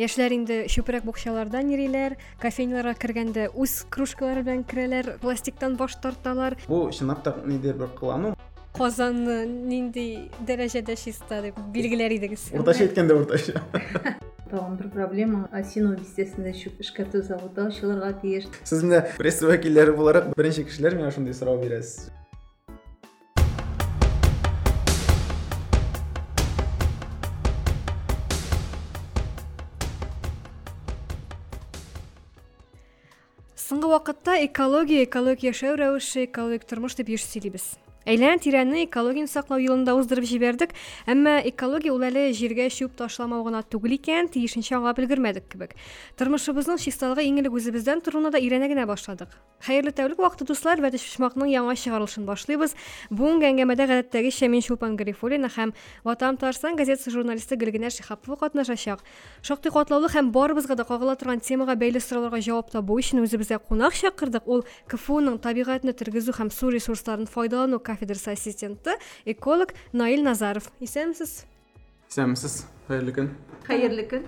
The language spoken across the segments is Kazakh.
яшьләр инде чүпрәк букчалардан йөриләр кофейняларга кергәндә үз кружкалары белән керәләр пластиктан баш тарталар. Бу чынлап та ниндидер бер кылану казанны нинди дәрәҗәдә чиста дип билгеләр идегез. уртача әйткәндә уртача. Тагын бер проблема. Осино бистәсендә чүп эшкәртү заводы ачылырга тиеш. Сез менә пресса вәкилләре буларак беренче кешеләр миңа шундый сорау бирәсез. Вакытта экология экологик яшәү рәвеше экологик тормыш дип еш сөйлибез әйләнә тирәнне экологияны саклау юлында уздырып җибәрдек. Әмма экология ул әле җиргә чүп ташламау гына түгел икән тиешенчә аңлап өлгермәдек кебек. Тормышыбызның чисталыгы иң элек үзебездән торуына да өйрәнә генә башладык. Хәерле тәүлек вакыты дуслар. Вәдиш почмакның яңа чыгарылышын башлыйбыз. Бүгенге әңгәмәдә гадәттәгечә мин чулпан гарифуллина һәм ватан татарстан газетасы журналисты гөлгенә шиһапова катнашачак. Шактый катлаулы һәм барыбызга да кагыла торган темага бәйле сорауларга җавап табу өчен үзебезгә кунак чакырдык. Ул кфуның табигатьне тергезү һәм су ресурсларын файдалану кафедрасы ассистенты эколог наил назаров. Исәнмесез исәнмесез хәерле көн хәерле көн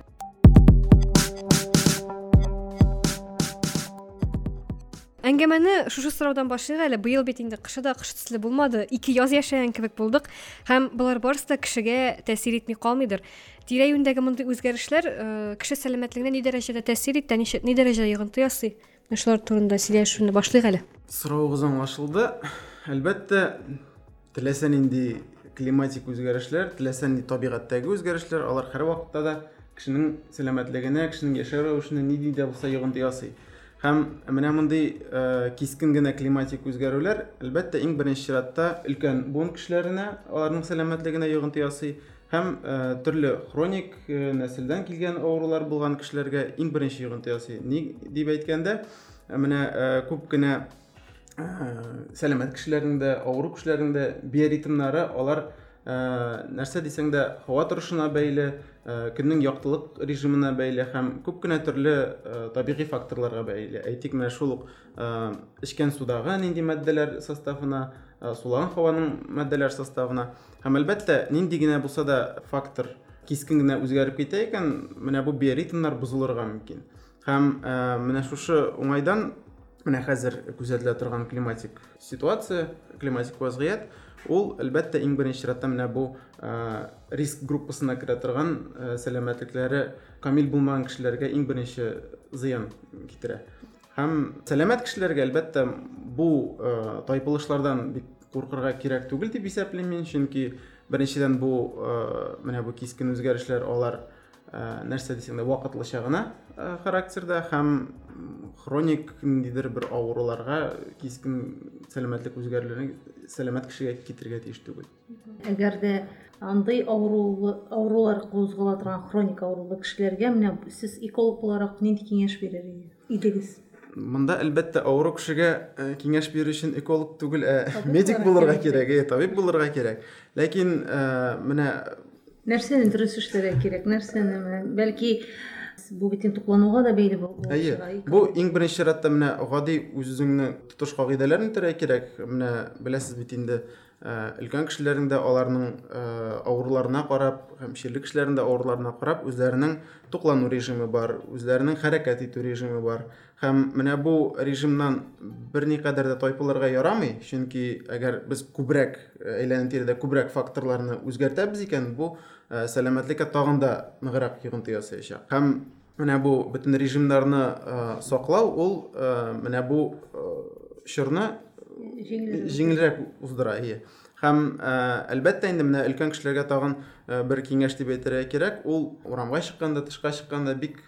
әңгәмәне шушы сораудан башлыйк әле быел бит инде кышы да кыш төсле булмады ике яз яшәгән кебек булдык һәм болар барысы да кешегә тәэсир итми калмыйдыр тирә-юньдәге мондый үзгәрешләр кеше сәламәтлегенә ни дәрәҗәдә тәэсир итә ни дәрәҗәдә йогынты ясый? Шулар турында сөйләшүне башлыйк әле сорауыгыз аңлашылды әлбәттә теләсә нинди климатик үзгәрешләр теләсә нинди табигатьтәге үзгәрешләр алар һәрвакытта да кешенең сәламәтлегенә кешенең яшәү рәвешенә нинди дә булса йогынты ясый һәм менә мондый кискен климатик үзгәрүләр әлбәттә иң беренче чиратта өлкән буын кешеләренә аларның сәламәтлегенә йогынты ясый һәм төрле хроник нәселдән килгән авырулар булган кешеләргә иң беренче йогынты ясый ни дип әйткәндә менә күп кенә сәламәт кешеләрнең дә авыру кешеләрнең дә биоритмнары алар нәрсә дисәң дә һава торышына бәйле көннең яктылык режимына бәйле һәм күп кенә төрле табигый факторларга бәйле әйтик менә шул ук эчкән судагы нинди матдәләр составына сулаган һаваның матдәләр составына һәм әлбәттә нинди генә булса да фактор кискен генә үзгәреп китә икән менә бу биоритмнар бозылырга мөмкин һәм менә шушы уңайдан менә хәзер күзәтелә торган климатик ситуация климатик вазгыять ул әлбәттә иң беренче чиратта менә бу риск группасына керә торган сәламәтлекләре камил булмаган кешеләргә иң беренче зыян китерә. Һәм сәламәт кешеләргә әлбәттә бу тайпылышлардан бик куркырга кирәк түгел дип исәплим мин. Чөнки беренчедән бу менә бу кискен үзгәрешләр алар нәрсә дисәң дә вакытлыча гына характерда һәм хроник ниндидер бер авыруларга кискен сәламәтлек үзгәрүләрен сәламәт кешегә китергә тиеш түгел. Әгәр дә андай авырулар кузгала торган хроник авырулы кешеләргә менә сез эколог буларак нинди киңәш бирер идегез? Монда әлбәттә авыру кешегә киңәш бирү өчен эколог түгел ә медик булырга кирәк. ә табиб булырга кирәк. Ләкин менә нәрсәне дөрес эшләргә кирәк нәрсәне бәлки бу бит инде туклануга да бәйле әйе бу иң беренче чиратта менә гади үзеңнең тотыш кагыйдәләрен үтәргә кирәк менә беләсез бит инде өлкән кешеләрнең дә аларның авыруларына карап һәм чирле кешеләрнең дә авыруларына карап үзләренең туклану режимы бар үзләренең хәрәкәт итү режимы бар. Һәм менә бу режимнан берникадәр дә тайпылырга ярамый чөнки әгәр без күбрәк әйләнә тирәдә күбрәк факторларны үзгәртәбез икән бу сәламәтлеккә тагын да ныграк йогынты ясаячак һәм менә бу бөтен режимнарны саклау ул менә бу чорны җиңелрәк уздыра ие һәм әлбәттә инде менә өлкән кешеләргә тагын бер киңәш дип әйтергә кирәк ул урамга чыкканда тышка чыкканда бик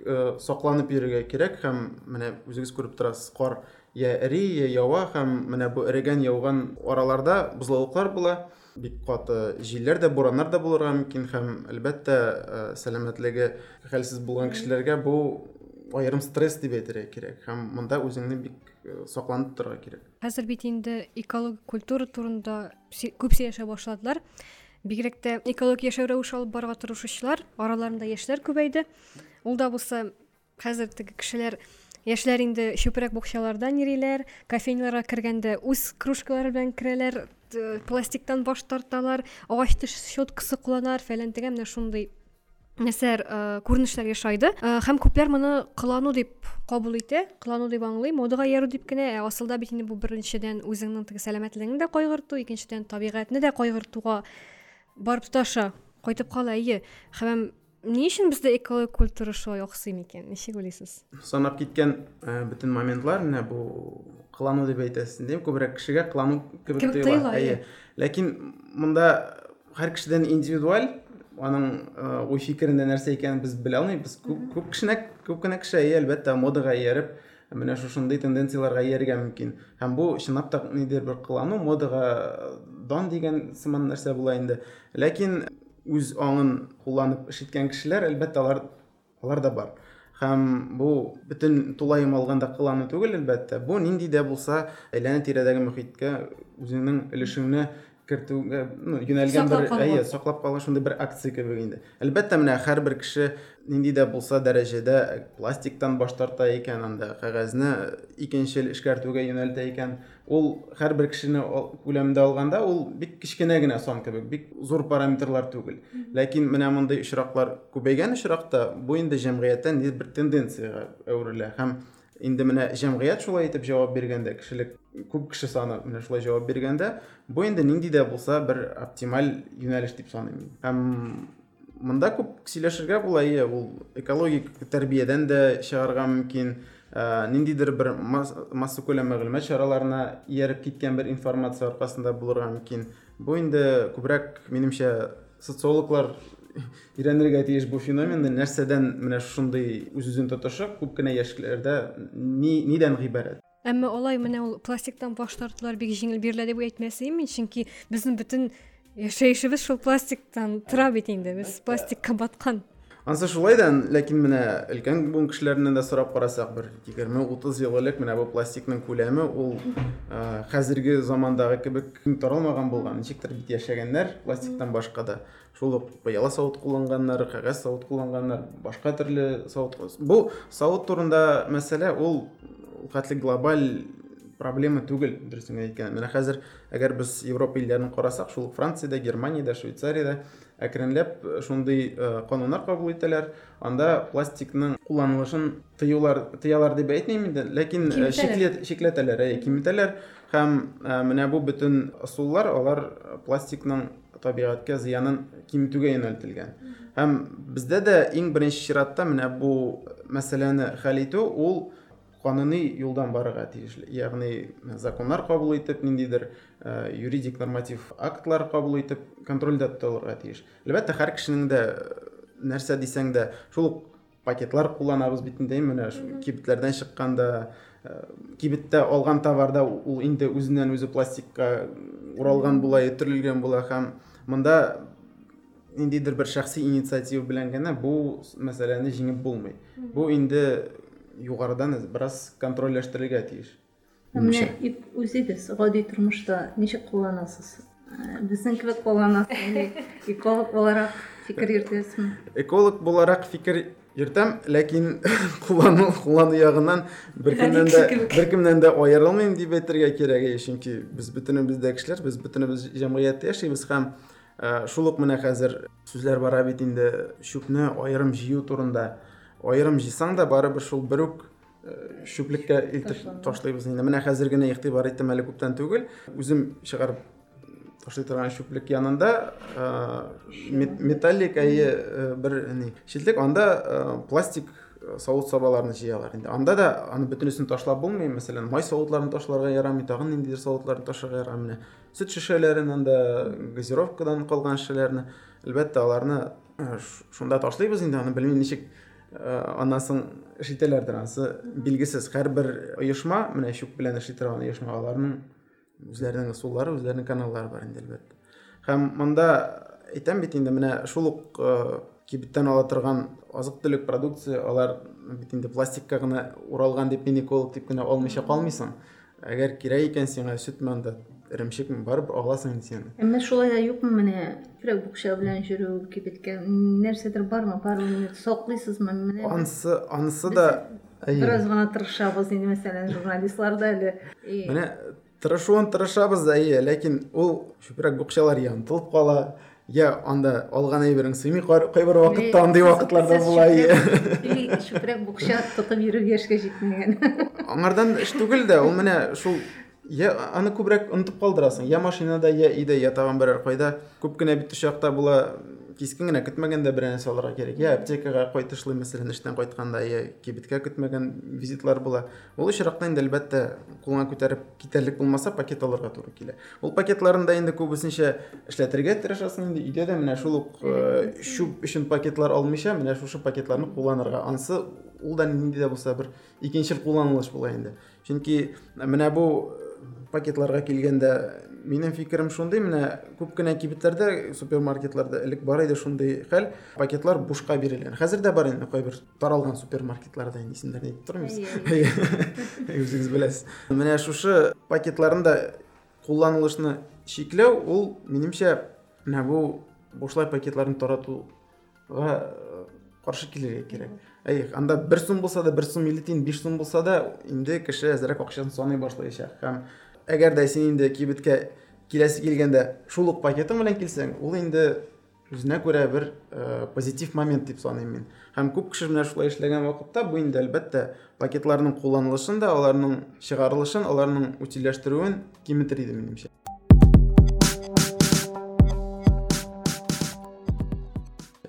сакланып йөрергә кирәк һәм менә үзегез күреп торасыз кар я эри я ява һәм менә бу эрегән яуган араларда бозлаулыклар була. Бик каты җилләр дә бураннар да булырга мөмкин һәм әлбәттә сәламәтлеге хәлсез булган кешеләргә бу аерым стресс дип әйтергә кирәк һәм монда үзеңне бик сакланып торырга кирәк. Хәзер бит инде экологик культура турында күп сөйләшә башладылар. Бигрәк тә экологик яшәү рәвеше алып барырга тырышучылар араларында яшьләр күбәйде. Ул да булса хәзер теге кешеләр яшьләр инде чүпрәк букчалардан йөриләр кофейняларга кергәндә үз кружкалары белән керәләр пластиктан баш тарталар агач теш щеткасы кулланалар фәлән тегән менә шундый нәрсәләр күренешләр яшайды һәм күпләр моны кылану дип кабул итә кылану дип аңлый модага иярү дип кенә. Ә асылда бит инде бу беренчедән үзеңнең теге сәламәтлегеңне дә кайгырту икенчедән табигатьне дә кайгыртуга барып тоташа кайтып кала әйе. Һәм ни өчен бездә экологик культура шулай аксый микән ничек уйлыйсыз санап киткән бөтен моментлар менә бу кылану дип әйтәсең дим күбрәк кешегә кылану кебек тоела әйе ләкин монда һәр кешедән индивидуаль аның ой фикерендә нәрсә икәнен без белә алмыйбыз күп күп кешенә күп кенә кеше әйе әлбәттә модага ияреп менә шушындай тенденцияларга ияргә мөмкин һәм бу чынлап та нидер бер кылану модага дан дигән сыман нәрсә була инде ләкин үз аңын кулланып эш иткән кешеләр әлбәттә алар алар да бар һәм бу бөтен тулаем алганда кылану түгел әлбәттә бу нинди дә булса әйләнә тирәдәге мөхиткә үзеңнең өлешеңне кертүгә ну юнәлгән бер әйе саклап калган шундай бер акция кебек инде әлбәттә менә һәрбер кеше нинди дә булса дәрәҗәдә пластиктан баш тарта икән анда кәгазьне икенче эшкәртүгә юнәлтә икән ул һәрбер кешене күләмендә алганда ул бик кечкенә генә сан кебек бик зур параметрлар түгел ләкин менә мондый очраклар күбәйгән очракта бу инде җәмгыятьтә бер тенденцияга әверелә һәм инде менә җәмгыять шулай итеп җавап биргәндә кешелек күп кеше саны менә шулай җавап биргәндә бу инде нинди дә булса бер оптималь юнәлеш дип саныйм һәм монда күп сөйләшергә була ие ул экологик тәрбиядән дә чыгарга мөмкин ниндидер бер масса күләм мәгълүмат чараларына ияреп киткән бер информация аркасында булырга мөмкин бу инде күбрәк минемчә социологлар өйрәнергә тиеш бу феноменны нәрсәдән менә шундый үз үзен тотышы күп кенә яшьләрдә ни нидән гыйбарәт әмма алай менә ул пластиктан баш тартулар бик җиңел бирелә дип әйтмәсем мин чөнки безнең бөтен яшәешебез шул пластиктан тора бит инде без пластикка баткан анысы шулай да ләкин менә өлкән буын кешеләреннән дә сорап карасак бер егерме утыз ел элек менә бу пластикның күләме ул хәзерге замандагы кебек таралмаган булган ничектер бит яшәгәннәр пластиктан башка да. Шул ук пыяла савыт кулланганнар кәгазь савыт кулланганнар башка төрле савыт бу савыт турында мәсьәлә ул глобаль проблема түгел дөресен әйткән менә хәзер әгәр без европа илләрен карасак шул франциядә германиядә швейцариядә әкренләп шундый кануннар кабул итәләр анда пластикның кулланылышын тыюлар тыялар дип әйтмим инде ләкин шикләтәләр киметәләр һәм менә бу бөтен ысуллар алар пластикның табигатькә зыянын кимитүгә юнәлтелгән. Һәм бездә дә иң беренче чиратта менә бу мәсьәләне хәл итү ул кануни юлдан барырга тиешле ягъни законнар кабул итеп ниндидер юридик норматив актлар кабул итеп контрольдә тотылырга тиеш әлбәттә һәр кешенең дә нәрсә дисәң дә шул ук пакетлар кулланабыз бит инде менә кибетләрдән чыкканда кибеттә алган товарда ул инде үзеннән үзе пластикка уралган була төрелгән була һәм монда ниндидер бер шәхси инициатива белән генә бу мәсьәләне җиңеп булмый. Бу инде югарыдан бераз контрольләштерергә тиеш менә үзегез гади тормышта ничек кулланасыз безнең кебек кулланасыз эколог буларак фикер йөртәсезме эколог буларак фикер йөртәм ләкин куллану куллану ягыннан беркемнән дә беркемнән дә аерылмыйм дип әйтергә кирәк чөнки без бөтенебез дә кешеләр без бөтенебез җәмгыятьтә яшибез һәм шул ук менә хәзер сүзләр бара бит инде чүпне аерым җыю турында. Аерым җыйсаң да барыбер шул бер үк чүплеккә илтеп ташлыйбыз инде. Менә хәзер генә игътибар иттем әле күптән түгел. Үзем чыгарып ташлый торган чүплек янында металлик әйе бер ни читлек анда пластик савыт сабаларын җыялар инде. Анда да аны бөтенесен ташлап булмый мәсәлән май савытларын ташларга ярамый тагын ниндидер савытларны ташларга ярамый. Менә сөт шешәләрен анда газировкадан калган шешәләрне әлбәттә аларны шунда ташлыйбыз инде. Аны белмим ничек аннан соң эш итәләрдер анысы билгесез. Һәрбер оешма менә чүп белән эшли торган оешма аларның үзләренең ысуллары үзләренең каналлары бар инде әлбәттә. Һәм монда әйтәм бит инде менә шул ук кибеттән ала торган азык продукция алар бит инде пластикка гына уралган дип мин эколог дип кенә алмыйча калмыйсың. Әгәр кирәк икән сиңа анда. Эремчекме барыбер аласың инде син әмма шулай да юкмы менә көрәк букча белән йөрү кибеткә. Нәрсәдер бармы бармы саклыйсызмы менә анысы анысы да бераз гына тырышабыз инде мәсәлән журналистлар да әле менә тырышуын тырышабыз да ләкин ул күбрәк букчалар янтылып кала я анда алган әйберең сыймый кайбер вакытта андый вакытлар да була или чүпрәк букча тотып йөрү яшькә җитмәгән аңардан эш түгел дә ул менә шул я аны күбрәк онытып калдырасың я машинада я өйдә я тагын берәр кайда күп кенә бит очакта була кискен генә көтмәгәндә берәр нәрсә алырга кирәк я аптекага кайтышлый мәсәлән эштән кайтканда я кибеткә көтмәгән визитлар була ул очракта инде әлбәттә кулыңа күтәреп китәрлек булмаса пакет алырга туры килә ул пакетларында инде күбесенчә эшләтергә тырышасың инде өйдә дә менә шул ук чүп өчен пакетлар алмыйча менә шушы пакетларны кулланырга ансы ул да нинди дә булса бер икенчел кулланылыш була инде чөнки менә бу пакетларга килгәндә минем фикерем шундый менә күп кенә кибетләрдә супермаркетларда элек бар иде шундый хәл пакетлар бушка бирелгән хәзер дә бар инде кайбер таралган супермаркетларда инде исемнәрен әйтеп тормыйбыз үзегез беләсез менә шушы пакетларында кулланылышны чикләү ул минемчә менә бу бушлай пакетларны таратуга каршы килергә кирәк әй анда бер сум булса да бер сум илле тиен биш сум булса да инде кеше әзрәк акчасын саный башлаячак һәм әгәр дә син инде кибеткә киләсе килгәндә шул ук пакетың белән килсәң ул инде үзенә күрә бер э, позитив момент дип саныйм мин. Һәм күп кеше менә шулай эшләгән вакытта бу инде әлбәттә пакетларның кулланылышын да аларның чыгарылышын аларның утилләштерүен киметер иде минемчә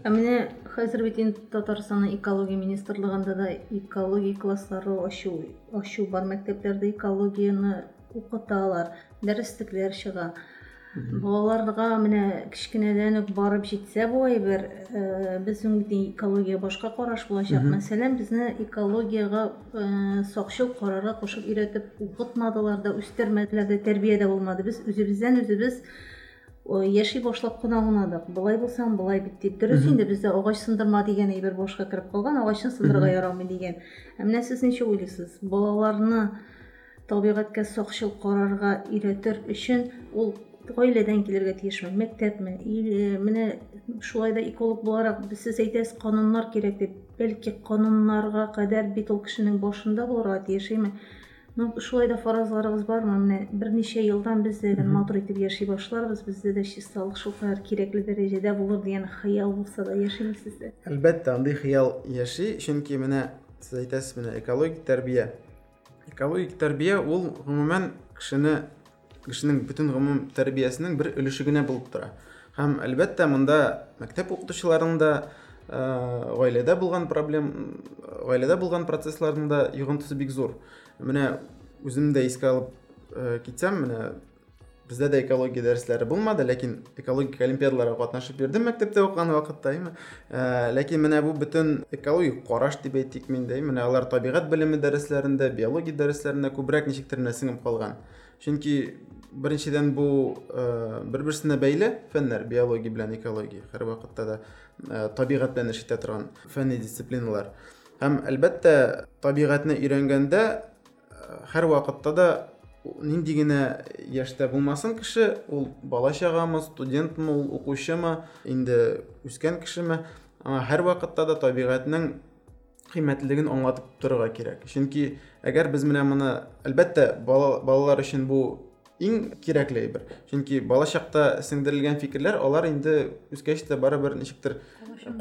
ә менә хәзер бит инде татарстанның экология министрлыгында да экология класслары ачу ачу бар мәктәпләрдә экологияны укыталар дәреслекләр чыга балаларга менә кечкенәдән үк барып җитсә бу әйбер э, безнең экология башка караш булачак мәсәлән безне экологияга э, сакчыл карарга кушып өйрәтеп укытмадылар да үстермәделәр дә тәрбиядә булмады без үзебездән үзебез яши башлап кына уйнадык болай булсаң болай бит дип дөрес инде бездә агач сындырма дигән әйбер башка кереп калган агачны сындырырга ярамый дигән ә менә сез ничә уйлыйсыз балаларны табигатькә сакчыл карарга өйрәтер өчен ул гаиләдән килергә тиешме мәктәпме менә шулай да эколог буларак сез әйтәсез кануннар кирәк дип. Бәлки кануннарга кадәр бит ул кешенең башында булырга тиеш име ну шулай да фаразларыгыз бармы? Менә берничә елдан без матур итеп яши башларбыз бездә дә чисталык шулкадәр кирәкле дәрәҗәдә булыр дигән хыял булса да яшимесез дә әлбәттә андый хыял яши чөнки менә сез әйтәсез менә экологик тәрбия экологик тәрбия ул гомумән кешене кешенең бөтен гомум тәрбиясенең бер өлеше генә булып тора һәм әлбәттә монда мәктәп укытучыларының да гаиләдә булган проблем гаиләдә булган процессларның да йогынтысы бик зур менә үзем дә алып китсәм менә бездә дә экология дәресләре булмады ләкин экологик олимпиадаларга катнашып йөрдем мәктәптә укыган вакытта әйме ләкин менә бу бөтен экологик караш дип әйтик миндә менә алар табигать белеме дәресләрендә биология дәресләрендә күбрәк ничектер менә сеңеп калган чөнки беренчедән бу бер берсенә бәйле фәннәр биология белән экология һәрвакытта да табигать белән эш итә торган фәнни дисциплиналар һәм әлбәттә табигатьне өйрәнгәндә һәрвакытта да нинди генә яшьтә булмасын кеше ул бала чагамы студентмы ул укучымы инде үскән кешеме. Аңа һәрвакытта да табигатьнең кыйммәтлелеген аңлатып торырга кирәк. Чөнки әгәр без менә моны әлбәттә балалар өчен бу иң кирәкле әйбер. Чөнки бала чакта сеңдерелгән фикерләр алар инде үскәч тә барыбер ничектер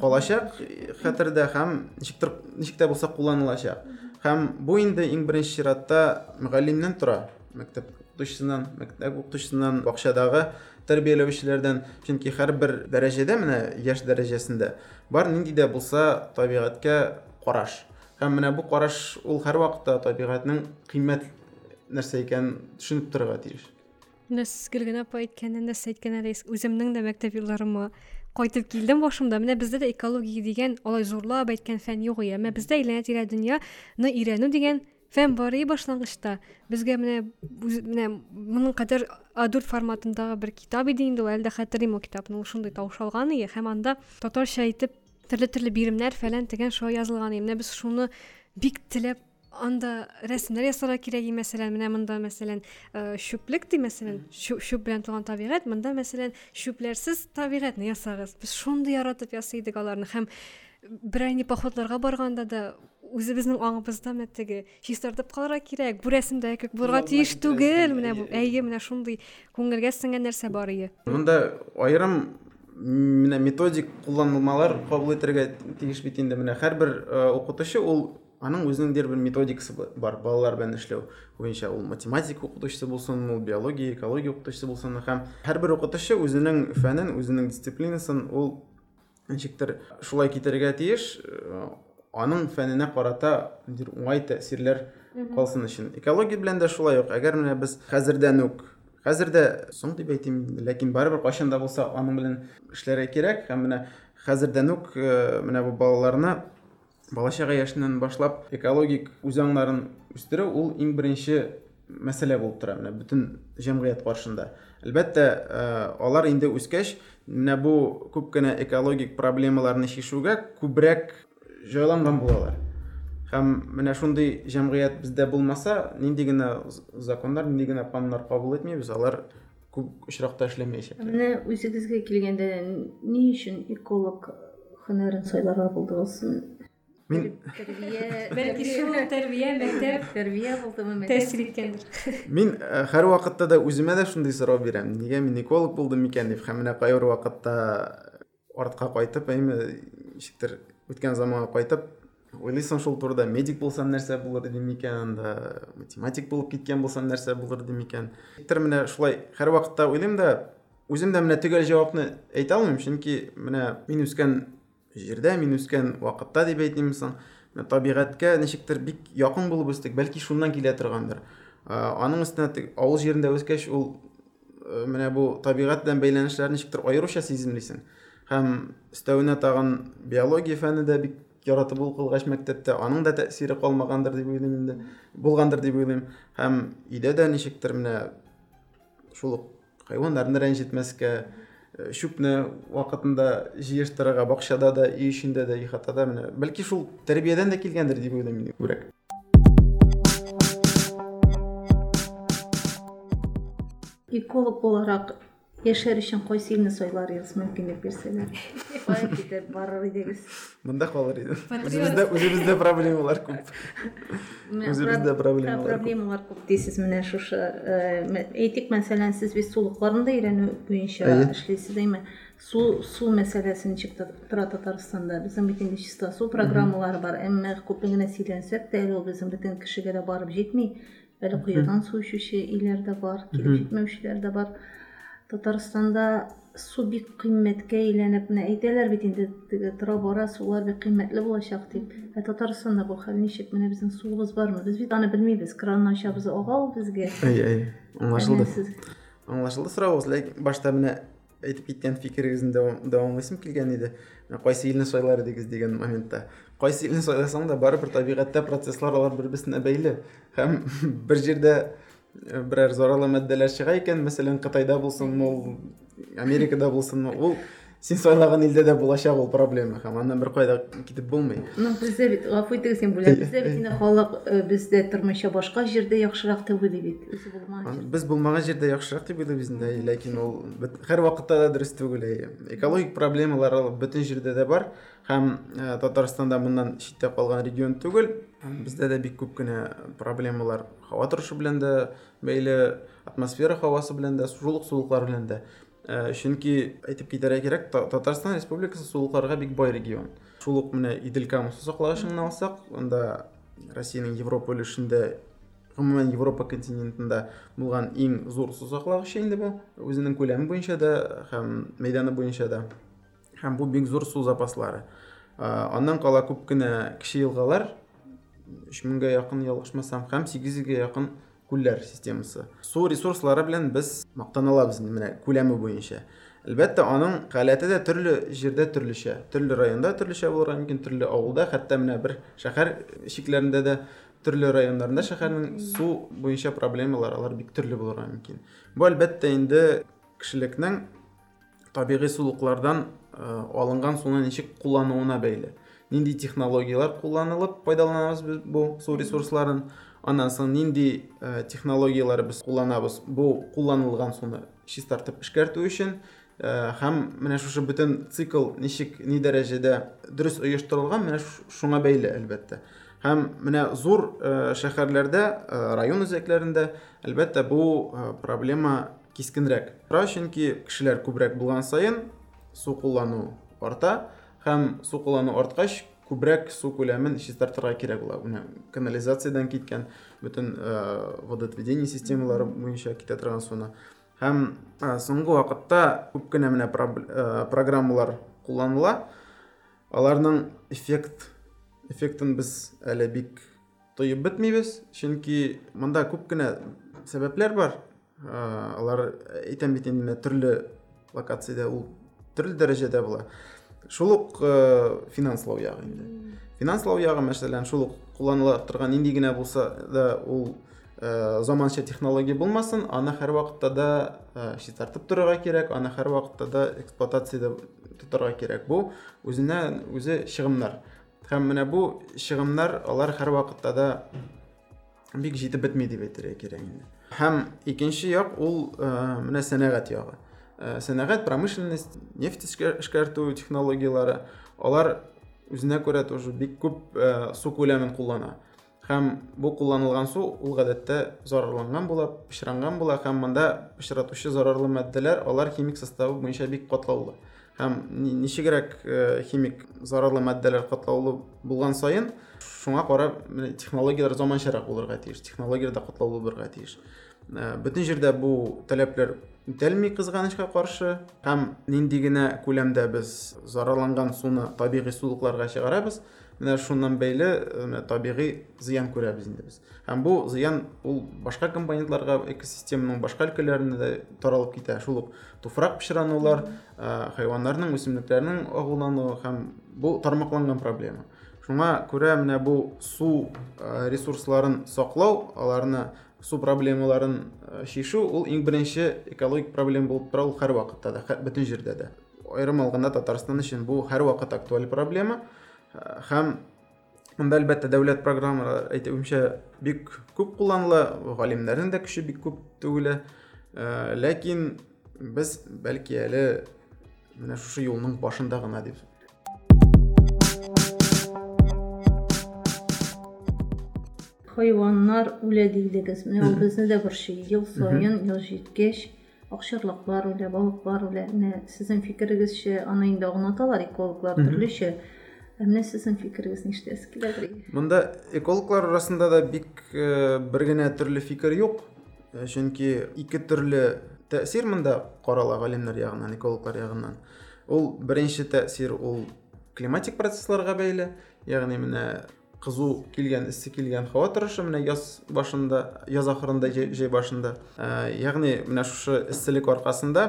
калачак. хәтердә һәм ничектер ничек тә булса кулланылачак һәм бу инде иң беренче чиратта мөгаллимнән тора. Мәктәп укытучысынан мәктәп укытучысынан бакчадагы тәрбияләүчеләрдән чөнки һәрбер дәрәҗәдә менә яшь дәрәҗәсендә бар нинди дә булса табигатькә караш һәм менә бу караш ул һәрвакытта табигатьнең кыйммәт нәрсә икәнен төшенеп торырга тиеш менә сез гөлгенә апа әйткәннән дә сез әйткәннән үземнең дә мәктәп елларыма кайтып килдем башымда менә бездә дә экология дигән алай зурлап әйткән фән юк әмма бездә әйләнә тирә дөньяны өйрәнү дигән фән бар и башлангычта безгә менә менә моның кадәр а4 форматындагы бер китап иде инде ул әле дә хәтерлим ул китапны ул шундый таушалган иде һәм анда татарча әйтеп төрле төрле биремнәр фәлән тегән шулай язылган иде менә без шуны бик теләп анда рәсемнәр ясарга кирәк мәсәлән менә монда мәсәлән чүплек ди мәсәлән чүп белән тулган табигать монда мәсәлән чүпләрсез табигатьне ясагыз без шундый яратып ясый идек аларны һәм берәр ни походларга барганда да үзебезнең аңыбызда менә теге чистартып калырга кирәк. Бу рәсемдә күк булырга тиеш түгел. менә бу әйе менә шундый күңелгә сеңгән нәрсә бар иде монда аерым менә методик кулланылмалар кабул итәргә тиеш бит инде. Менә һәрбер укытучы ул аның үзенең дер бер методикасы бар балалар белән эшләү буенча. Ул математика укытучысы булсын ул биология экология укытучысы булсын һәм һәрбер укытучы үзенең фәнен үзенең дисциплинасын ул ничектер шулай китерергә тиеш. аның фәненә карата уңай тәэсирләр калсын өчен экология белән дә шулай ук әгәр менә без хәзердән үк хәзер дә соң дип әйтим ләкин барыбер кайчан да булса аның белән эшләргә кирәк һәм менә хәзердән үк менә бу балаларны бала чага яшеннән башлап экологик үзаңнарын үстерү ул иң беренче мәсьәлә булып тора менә бөтен җәмгыять каршында әлбәттә алар инде үскәч менә бу күп кенә экологик проблемаларны чишүгә күбрәк җайланган булалар һәм менә шундый җәмгыять бездә булмаса нинди генә законнар нинди генә кануннар кабул итмибез алар күп очракта эшләмәячәкләр менә үзегезгә килгәндә ни өчен эколог һөнәрен сайларга булдыгыз? Мин бәлки шул тәрбия мәктәп тәрбия булдымы тәэсир иткәндер. Мин һәр вакытта да үземә дә шундый сорау бирәм. Нигә мин эколог булдым микән дип һәм менә кайбер вакытта артка кайтып әйме ничектер үткән заманга кайтып уйлыйсың шул турыда медик булсам нәрсә булыр идем микән анда математик булып киткән булсам нәрсә булыр идем микән ничектер менә шулай һәр вакытта уйлыйм да үзем дә менә төгәл җавапны әйтә алмыйм чөнки менә мин үскән җирдә мин үскән вакытта дип әйтим соң табигатькә ничектер бик якын булып үстек бәлки шуннан килә торгандыр аның өстенә авыл җирендә үскәч ул менә бу табигать белән бәйләнешләрне ничектер аеруча сиземлисең һәм өстәвенә тагын биология фәне дә бик яратып укылгач мәктәптә аның да тәэсире калмагандыр дип уйлыйм инде булгандыр дип уйлыйм. Һәм өйдә дә ничектер менә шул хайваннарны рәнҗетмәскә чүпне вакытында җыештырырга бакчада да өй эчендә дә ихатада менә. Бәлки шул тәрбиядән дә килгәндер дип уйлыйм мин күбрәк. Эколог буларак Yaşar üçün qoysa ilin soylar yazısı mümkünlük versələr. Bayaq gedər barır idiniz. Bunda qalır idi. Özünüzdə özünüzdə problemalar çox. Özünüzdə problemalar. Problemalar çox deyirsiz mənə şuşa. Etik məsələn siz biz suluqlarında irəni inşa işləyirsiz deyilmi? Su su məsələsini çıxdı Tataristan'da. Bizim bütün çista su proqrammaları var. Əmmə kupinə silensək də elə bizim bütün kişilərə barıb getmir. Belə quyudan su içişi ilərdə var, kirib etməmişlər də var. Hı -hı. Татарстанда су бик кыйммәткә әйләнеп менә әйтәләр бит инде теге тора бара сулар бик кыйммәтле булачак дип. Ә татарстанда бу хәл ничек? Менә безнең суыбыз бармы? Без бит аны белмибез кранны ачабыз ага ул безгә. Әй әй аңлашылды. Аңлашылды соравыбыз ләкин башта менә әйтеп киткән фикерегезне дәвамлыйсым килгән иде. Кайсы илне сайлар идегез? дигән моментта. Кайсы илне сайласаң да барыбер табигатьтә процесслар алар бер берсенә бәйле һәм бер җирдә берәр зарарлы матдәләр чыга икән мәсәлән кытайда булсынмы ул америкада булсынмы ул син сайлаган илдә дә булачак ул проблема. Һәм аннан бер кайда китеп булмый ну бездә бит гафу итегез син бүләк бездә бит инде халык бездә тормыйча башка җирдә яхшырак дип уйлый бит. Без булмаган җирдә яхшырак дип уйлыйбыз инде ләкин ул һәр вакытта да дөрес түгел экологик проблемалар бөтен җирдә дә бар. Һәм татарстанда моннан читтә калган регион түгел бездә дә бик күп кенә проблемалар. Һава торышы белән дә бәйле атмосфера һавасы белән дә шул ук сулыклар белән дә чөнки әйтеп китәргә кирәк татарстан республикасы сулыкларга бик бай регион. Шул ук менә идел камасы саклагычын алсак анда россиянең европа өлешендә гомумән европа континентында булган иң зур су саклагычы инде бу үзенең күләме буенча да һәм мәйданы буенча да һәм бу бик зур су запаслары. Аннан кала күп кенә кече елгалар өч меңгә якын ялгышмасам һәм сигез йөзгә якын күлләр системасы су ресурслары белән без мактана алабыз менә күләме буенча әлбәттә аның халәте дә төрле җирдә төрлечә төрле районда төрлечә булырга мөмкин төрле авылда хәтта менә бер шәһәр чикләрендә дә төрле районнарында шәһәрнең су буенча проблемалар алар бик төрле булырга мөмкин бу әлбәттә инде кешелекнең табигый сулыклардан алынган суны ничек куллануына бәйле нинди технологиялар кулланылып пайдаланабыз без бу су ресурсларын. Андан соң нинди технологиялар без кулланабыз бу кулланылган суны чистартып эшкәртү өчен һәм менә шушы бөтен цикл ничек ни дәрәҗәдә дөрес оештырылган менә шуңа бәйле әлбәттә. Һәм менә зур шәһәрләрдә район үзәкләрендә әлбәттә бу проблема кискенрәк. Чөнки кешеләр күбрәк булган саен су қолдану арта һәм су қолдану арткач күбрәк су күләмен чистартырга кирәк була менә канализациядан киткән бөтен водоотведение системалары буенча китә торган суны һәм соңгы вакытта күп кенә менә программалар кулланыла аларның эффект эффектын без әле бик тоеп бетмибез чөнки монда күп кенә сәбәпләр бар алар әйтәм бит инде төрле локациядә ул төрле дәрәҗәдә була шул ук финанслау ягы инде. Финанслау ягы мәсәлән шул ук кулланыла торган нинди генә булса да ул заманча технология булмасын аны һәр вакытта да чистартып торырга кирәк аны һәр вакытта да эксплуатациядә тоторга кирәк. Бу үзенә үзе чыгымнар. Һәм менә бу чыгымнар алар һәр вакытта да бик җитеп бетми дип әйтергә кирәк инде. Һәм икенче як ул менә сәнәгать ягы сәнәгать промышленность нефть эшкәртү технологиялары. Алар үзенә күрә тоже бик күп су күләмен куллана. Һәм бу кулланылган су ул гадәттә зарарланган була пычранган була һәм монда пычратучы зарарлы маддәләр алар химик составы буенча бик катлаулы. Һәм ничегрәк химик зарарлы маддәләр катлаулы булган саен шуңа карап технологиялар заманчарак булырга тиеш технологиялар да катлаулы булырга тиеш. Бөтен җирдә бу таләпләр үтәлми кызганычка каршы һәм нинди генә күләмдә без зарарланган суны табигый сулыкларга чыгарабыз менә шуннан бәйле менә табигый зыян күрәбез инде без. Һәм бу зыян ул башка компонентларга экосистеманың башка өлкәләренә дә таралып китә. Шул ук туфрак пычранулар хайваннарның үсемлекләрнең агулануы һәм бу тармакланган проблема. Шуңа күрә менә бу су ресурсларын саклау аларны су проблемаларын шишу ул иң беренче экологик проблема булып тора ул һәр вакытта да бөтен җирдә дә аерым алганда татарстан өчен бу һәр вакыт актуаль проблема. Һәм монда әлбәттә дәүләт программалары әйтүемчә бик күп кулланыла галимнәрнең дә көче бик күп түгел ләкин без бәлки әле менә шушы юлның башында гына дип хайваннар үлә дидегез менә ул безне дә борчый ел саен ел җиткәч акчарлаклар үлә балыклар үлә. Менә сезнең фикерегезчә аны инде аңлаталар экологлар төрлечә. Менә сезнең фикерегез ништәс киләдер монда экологлар арасында да бик бер генә төрле фикер юк. Чөнки ике төрле тәэсир монда карала галимнәр ягыннан экологлар ягыннан. Ул беренче тәэсир ул климатик процессларга бәйле. Ягъни менә кызу килгән эссе килгән һава торышы менә яз башында яз ахырында җәй башында. Ягъни менә шушы эсселек аркасында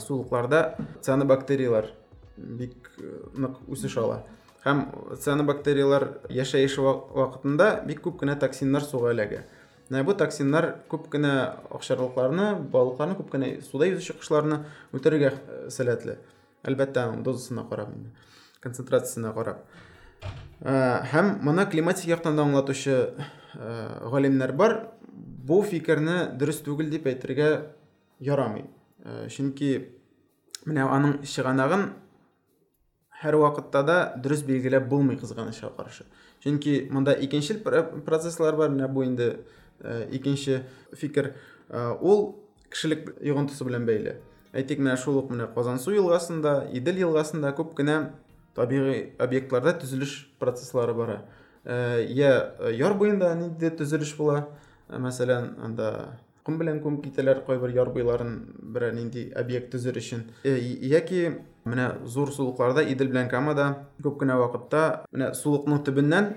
сулыкларда цианобактериялар бик нык үсеш ала һәм цианобактериялар яшәеше вакытында бик күп кенә токсиннар суга эләгә менә бу токсиннар күп кенә акчарлыкларны балыкларны күп кенә суда йөзүче кошларны үтерергә сәләтле. Әлбәттә дозасына карап концентрациясына карап. Һәм моны климатик яктан да аңлатучы галимнәр бар. Бу фикерне дөрес түгел дип әйтергә ярамый. Чөнки менә аның чыганагын һәр вакытта да дөрес билгеләп булмый кызганычка каршы. Чөнки монда икенчел процесслар бар. Менә бу инде икенче фикер. Ул кешелек йогынтысы белән бәйле. Әйтик менә шул ук менә казансу елгасында идел елгасында күп кенә табигый объектларда төзелеш процесслары бара я яр буенда нинди төзелеш була мәсәлән анда ком белән күмеп китәләр кайбер яр буйларын берәр нинди объект төзер өчен яки менә зур сулыкларда идел белән камада күп кенә вакытта менә сулыкның төбеннән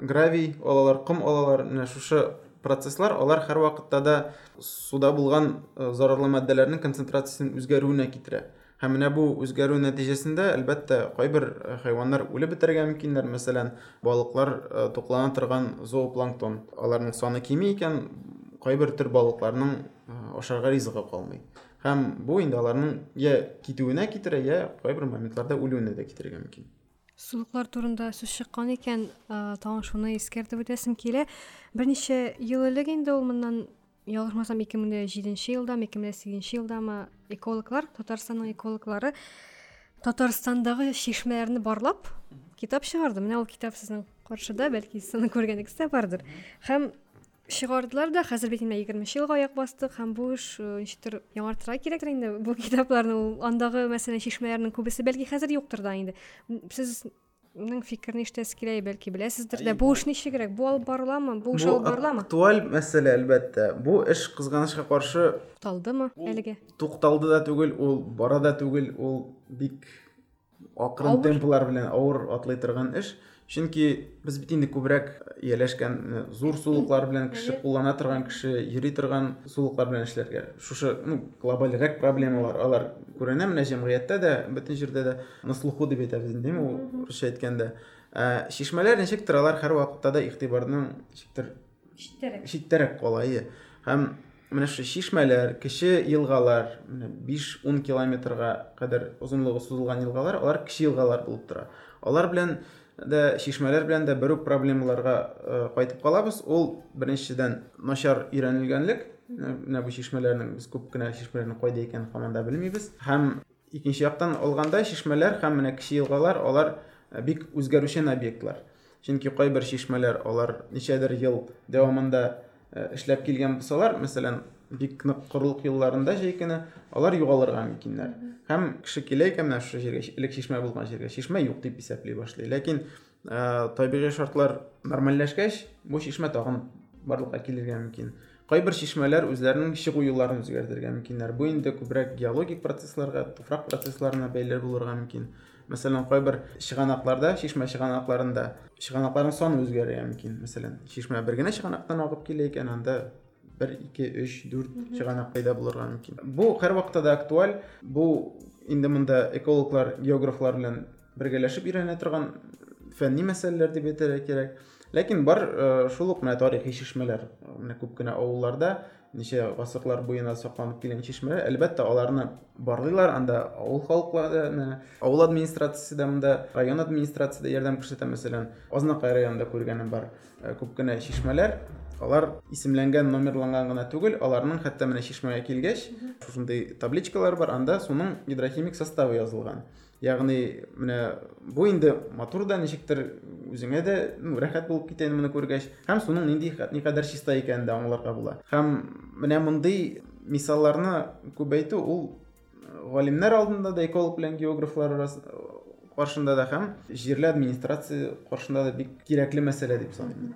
гравий алалар ком алалар менә шушы процесслар алар һәр вакытта да суда булган зарарлы матдәләрнең концентрациясенең үзгәрүенә китерә Һәм менә бу үзгәрү нәтиҗәсендә әлбәттә кайбер хайваннар үлеп бетәргә мөмкиннәр мәсәлән балыклар туклана торган зоопланктон аларның саны кими икән кайбер төр балыкларның ашарга ризыгы калмый. Һәм бу инде аларның я китүенә китерә я кайбер моментларда үлүенә дә китерергә мөмкин сулыклар турында сүз чыккан икән тагын шуны искәртеп үтәсем килә. Берничә ел элек инде ул моннан ике мең дә җиденче елдамы ике мең дә сигезенче елдамы экологлар татарстанның экологлары татарстандагы чишмәләрне барлап китап чыгарды менә ул китап сезнең каршыда бәлки сез аны дә бардыр. Һәм чыгардылар да хәзер бит инде егерменче елга аяк бастык һәм бу эш ничектер яңартырга кирәктер инде бу китапларны ул андагы мәсәлән чишмәләрнең күбесе бәлки хәзер юктыр да. Инде сезнең фикерне ишетәсе килә бәлки беләсездер дә бу эш ничегрәк бу алып барыламы бу эш алып барыламы актуаль мәсьәлә әлбәттә бу эш кызганычка каршы тукталдымы әлегә тукталды да түгел ул бара да түгел ул бик акрын темплар белән авыр атлый торган эш чөнки без бит инде күбрәк ияләшкән зур сулыклар белән кеше куллана торган кеше йөри торган сулыклар белән эшләргә. Шушы ну глобальрәк проблемалар алар күренә менә җәмгыятьтә дә бөтен җирдә дә на слуху дип әйтәбез инде ул русча әйткәндә. Чишмәләр ничектер алар һәрвакытта да игътибарның читтәрәк. читтәрәк кала һәм менә шушы чишмәләр кече елгалар менә биш ун километрга кадәр озынлыгы сузылган елгалар алар кече елгалар булып тора. Алар белән дә чишмәләр белән дә бер проблемаларга кайтып калабыз. Ул беренчедән начар өйрәнелгәнлек. Менә бу чишмәләрнең без күп кенә чишмәләрнең кайда икәнен һаман да белмибез. Һәм икенче яктан алганда чишмәләр һәм менә кече елгалар алар бик үзгәрүчән объектлар. Чөнки кайбер чишмәләр алар ничәдер ел дәвамында эшләп килгән булсалар мәсәлән бик нык корылык елларында җәй алар югалырга мөмкиннәр. һәм кеше килә икән менә шушы җиргә элек чишмә булган җиргә чишмә юк дип исәпли башлый ләкин табигый шартлар нормальләшкәч бу чишмә тагын барлыкка килергә мөмкин кайбер чишмәләр үзләренең чыгу юлларын үзгәртергә мөмкиннәр бу инде күбрәк геологик процессларга туфрак процессларына бәйле булырга мөмкин мәсәлән кайбер чыганакларда чишмә чыганакларында чыганакларның саны үзгәрергә мөмкин мәсәлән чишмә бер генә чыганактан агып килә икән анда бер ике өч дүрт чыганак пайда булырга мөмкин. Бу һәрвакытта да актуаль. Бу инде монда экологлар географлар белән бергәләшеп өйрәнә торган фәнни мәсьәләләр дип әйтергә кирәк. Ләкин бар шул ук менә тарихи чишмәләр менә күп кенә авылларда ничә гасырлар буена сакланып килгән чишмәләр әлбәттә аларны барлыйлар. Анда авыл халыклары авыл администрациясе дә монда район администрациясе дә ярдәм күрсәтә. Мәсәлән азнакай районында күргәнем бар күп кенә чишмәләр. Алар исемләнгән номерланган гына түгел аларның хәтта менә чишмәгә килгәч шушындай табличкалар бар. Анда суның гидрохимик составы язылган. Ягъни менә бу инде матур да ничектер үзеңә дә ну рәхәт булып китә моны күргәч. Һәм суның нинди никадәр чиста икәнен дә аңларга була. Һәм менә мондый мисалларны күбәйтү ул галимнәр алдында да эколог белән географлар каршында да һәм җирле администрация каршында да бик кирәкле мәсьәлә дип саныйм.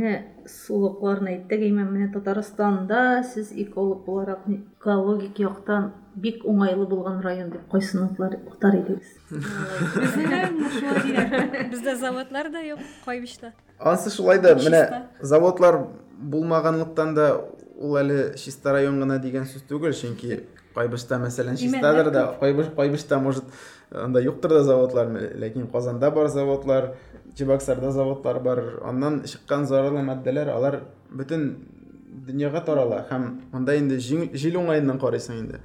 Менә сулыкларны әйттек әймән менә татарстанда сез эколог буларак экологик яктан бик уңайлы булган район дип кайсын атар идегез бездә заводлар да юк кайбышта анысы шулай да менә заводлар булмаганлыктан да ул әле чиста район дигән сүз түгел чөнки кайбышта мәсәлән чистадыр да кайбышта может анда юктыр да заводлар ләкин казанда бар заводлар чебоксарда заводтар бар. Аннан чыккан зарарлы матдәләр алар бөтен дөньяга тарала. Һәм анда инде җил уңаеннан карыйсың инде.